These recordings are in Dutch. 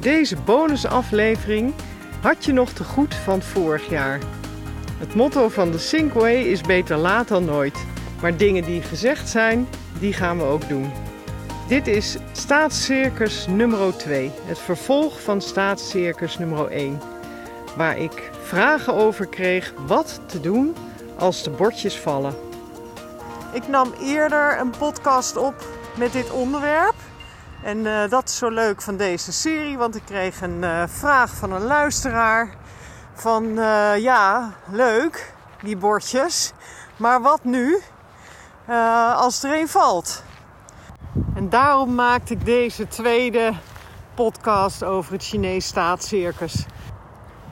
Deze bonusaflevering had je nog te goed van vorig jaar. Het motto van de Sinkway is beter laat dan nooit. Maar dingen die gezegd zijn, die gaan we ook doen. Dit is Staatscircus nummer 2, het vervolg van Staatscircus nummer 1. Waar ik vragen over kreeg wat te doen als de bordjes vallen. Ik nam eerder een podcast op met dit onderwerp. En uh, dat is zo leuk van deze serie, want ik kreeg een uh, vraag van een luisteraar. Van uh, ja, leuk, die bordjes. Maar wat nu als er een valt? En daarom maakte ik deze tweede podcast over het Chinees staatscircus.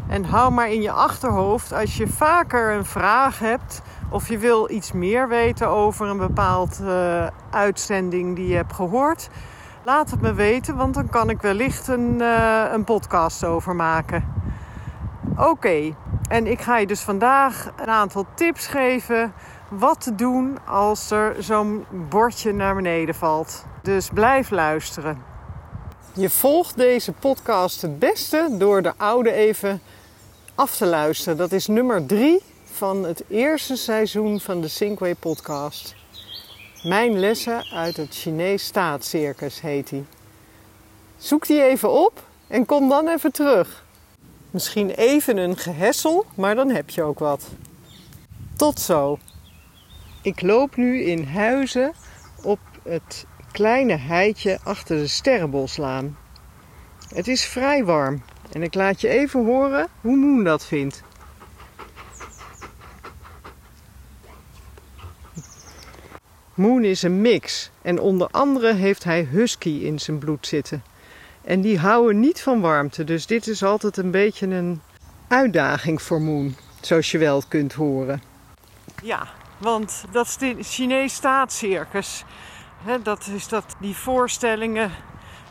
En hou maar in je achterhoofd als je vaker een vraag hebt of je wil iets meer weten over een bepaald uitzending die je hebt gehoord Laat het me weten, want dan kan ik wellicht een, uh, een podcast over maken. Oké, en ik ga je dus vandaag een aantal tips geven wat te doen als er zo'n bordje naar beneden valt. Dus blijf luisteren. Je volgt deze podcast het beste door de oude even af te luisteren. Dat is nummer 3 van het eerste seizoen van de Sinkway podcast. Mijn lessen uit het Chinees staatscircus heet hij. Zoek die even op en kom dan even terug. Misschien even een gehessel, maar dan heb je ook wat. Tot zo. Ik loop nu in Huizen op het kleine heitje achter de Sterrenboslaan. Het is vrij warm en ik laat je even horen hoe Moen dat vindt. Moon is een mix en onder andere heeft hij husky in zijn bloed zitten. En die houden niet van warmte, dus dit is altijd een beetje een uitdaging voor Moon, zoals je wel kunt horen. Ja, want dat is de Chinees staatscircus. dat is dat, die voorstellingen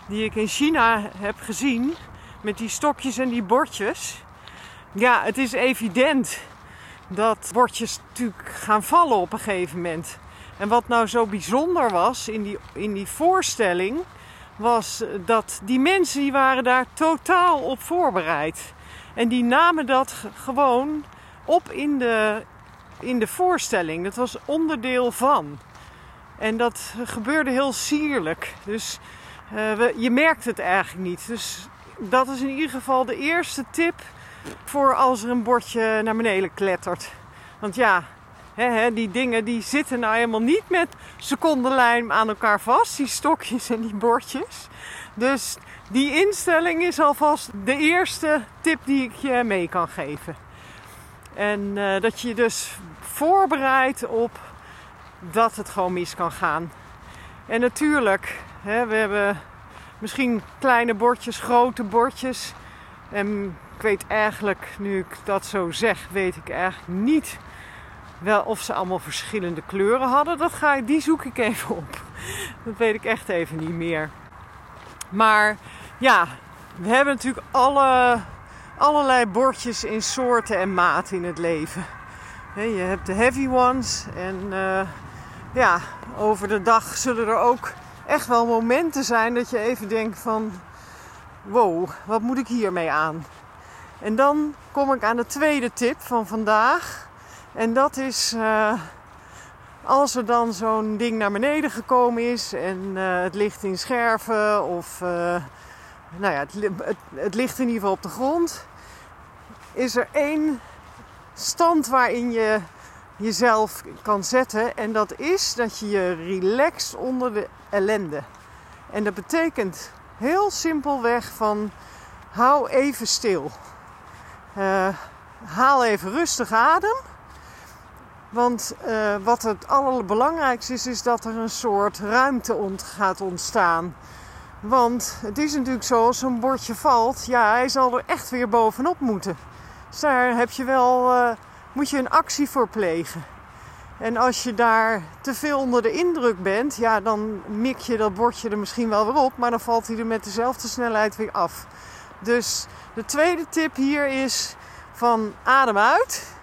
die ik in China heb gezien, met die stokjes en die bordjes. Ja, het is evident dat bordjes natuurlijk gaan vallen op een gegeven moment. En wat nou zo bijzonder was in die, in die voorstelling, was dat die mensen die waren daar totaal op voorbereid. En die namen dat gewoon op in de, in de voorstelling. Dat was onderdeel van. En dat gebeurde heel sierlijk. Dus uh, we, je merkt het eigenlijk niet. Dus dat is in ieder geval de eerste tip voor als er een bordje naar beneden klettert. Want ja, die dingen die zitten nou helemaal niet met secondenlijm aan elkaar vast. Die stokjes en die bordjes. Dus die instelling is alvast de eerste tip die ik je mee kan geven. En uh, dat je dus voorbereidt op dat het gewoon mis kan gaan. En natuurlijk, we hebben misschien kleine bordjes, grote bordjes. En ik weet eigenlijk, nu ik dat zo zeg, weet ik eigenlijk niet wel of ze allemaal verschillende kleuren hadden, dat ga, die zoek ik even op. Dat weet ik echt even niet meer. Maar ja, we hebben natuurlijk alle, allerlei bordjes in soorten en maten in het leven. je hebt de heavy ones en uh, ja, over de dag zullen er ook echt wel momenten zijn dat je even denkt van wow, wat moet ik hiermee aan? En dan kom ik aan de tweede tip van vandaag. En dat is uh, als er dan zo'n ding naar beneden gekomen is en uh, het ligt in scherven of uh, nou ja, het, het, het, ligt in ieder geval op de grond, is er één stand waarin je jezelf kan zetten en dat is dat je je relaxt onder de ellende. En dat betekent heel simpelweg van hou even stil. haal even rustig adem. Want uh, wat het allerbelangrijkste is, is dat er een soort ruimte ont gaat ontstaan. Want het is natuurlijk zo, als zo'n bordje valt, ja, hij zal er echt weer bovenop moeten. Dus daar heb je wel, uh, moet je een actie voor plegen. En als je daar te veel onder de indruk bent, ja, dan mik je dat bordje er misschien wel weer op, maar dan valt hij er met dezelfde snelheid weer af. Dus de tweede tip hier is van adem uit.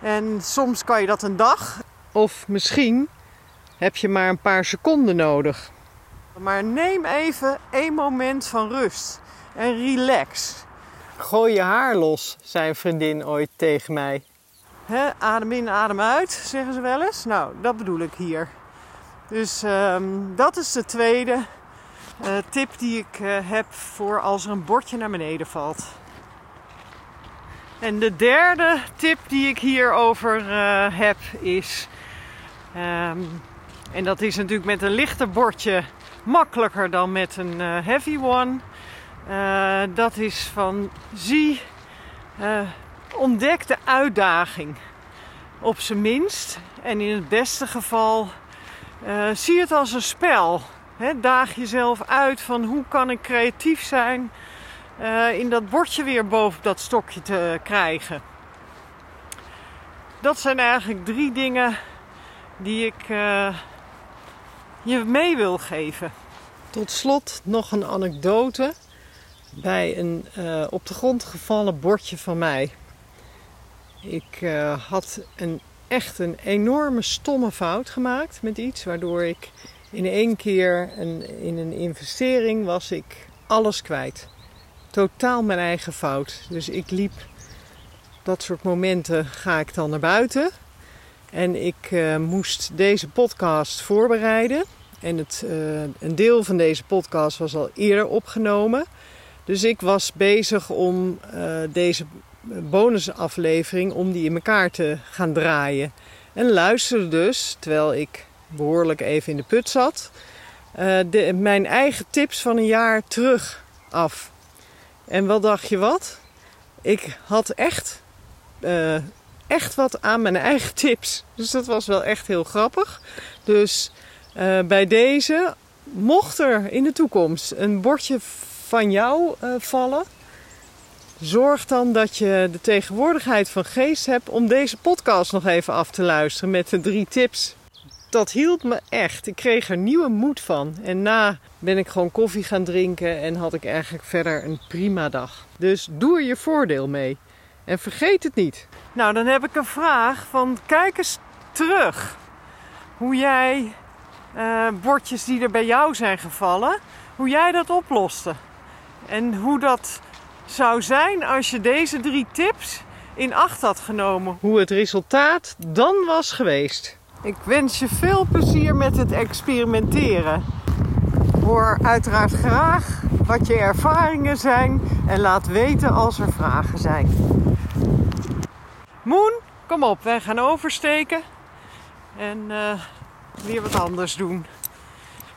En soms kan je dat een dag. Of misschien heb je maar een paar seconden nodig. Maar neem even één moment van rust en relax. Gooi je haar los, zei een vriendin ooit tegen mij. adem in, adem uit, zeggen ze wel eens. Nou, dat bedoel ik hier. Dus ehm, dat is de tweede uh, tip die ik uh, heb voor als er een bordje naar beneden valt. En de derde tip die ik hierover uh, heb is. Um, en dat is natuurlijk met een lichter bordje makkelijker dan met een heavy one. dat is van zie, ontdek de uitdaging op zijn minst. En in het beste geval zie het als een spel daag jezelf uit van hoe kan ik creatief zijn uh, in dat bordje weer boven dat stokje te krijgen. Dat zijn eigenlijk drie dingen die ik uh, je mee wil geven. Tot slot nog een anekdote bij een uh, op de grond gevallen bordje van mij. Ik had een, echt een enorme stomme fout gemaakt met iets waardoor ik in één keer een, in een investering was ik alles kwijt. Totaal mijn eigen fout. Dus ik liep dat soort momenten ga ik dan naar buiten. En ik uh, moest deze podcast voorbereiden. En het, uh, een deel van deze podcast was al eerder opgenomen. Dus ik was bezig om uh, deze bonusaflevering om die in elkaar te gaan draaien. En luisterde dus, terwijl ik behoorlijk even in de put zat, de, mijn eigen tips van een jaar terug af. En wat dacht je wat? Ik had echt, uh, echt wat aan mijn eigen tips. Dus dat was wel echt heel grappig. Dus uh, bij deze, mocht er in de toekomst een bordje van jou vallen, zorg dan dat je de tegenwoordigheid van geest hebt om deze podcast nog even af te luisteren met de drie tips dat hielp me echt. Ik kreeg er nieuwe moed van. En na ben ik gewoon koffie gaan drinken en had ik eigenlijk verder een prima dag. Dus doe er je voordeel mee. En vergeet het niet. Nou, dan heb ik een vraag van kijk eens terug. Hoe jij uh, bordjes die er bij jou zijn gevallen, hoe jij dat oploste. En hoe dat zou zijn als je deze drie tips in acht had genomen. Hoe het resultaat dan was geweest. Ik wens je veel plezier met het experimenteren. Hoor uiteraard graag wat je ervaringen zijn en laat weten als er vragen zijn. Moon, kom op, wij gaan oversteken en uh, weer wat anders doen.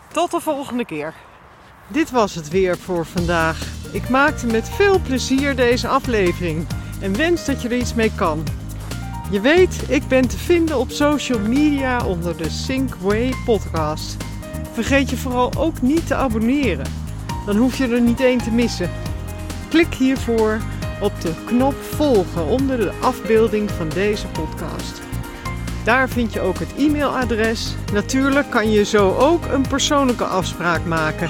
Tot de volgende keer. Dit was het weer voor vandaag. Ik maakte met veel plezier deze aflevering en wens dat je er iets mee kan. Je weet, ik ben te vinden op social media onder de Synkway podcast. Vergeet je vooral ook niet te abonneren. Dan hoef je er niet één te missen. Klik hiervoor op de knop volgen onder de afbeelding van deze podcast. Daar vind je ook het e-mailadres. Natuurlijk kan je zo ook een persoonlijke afspraak maken.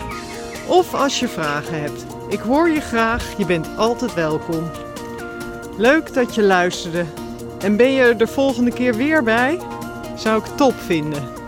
Of als je vragen hebt. Ik hoor je graag, je bent altijd welkom. Leuk dat je luisterde. En ben je er de volgende keer weer bij? Zou ik top vinden.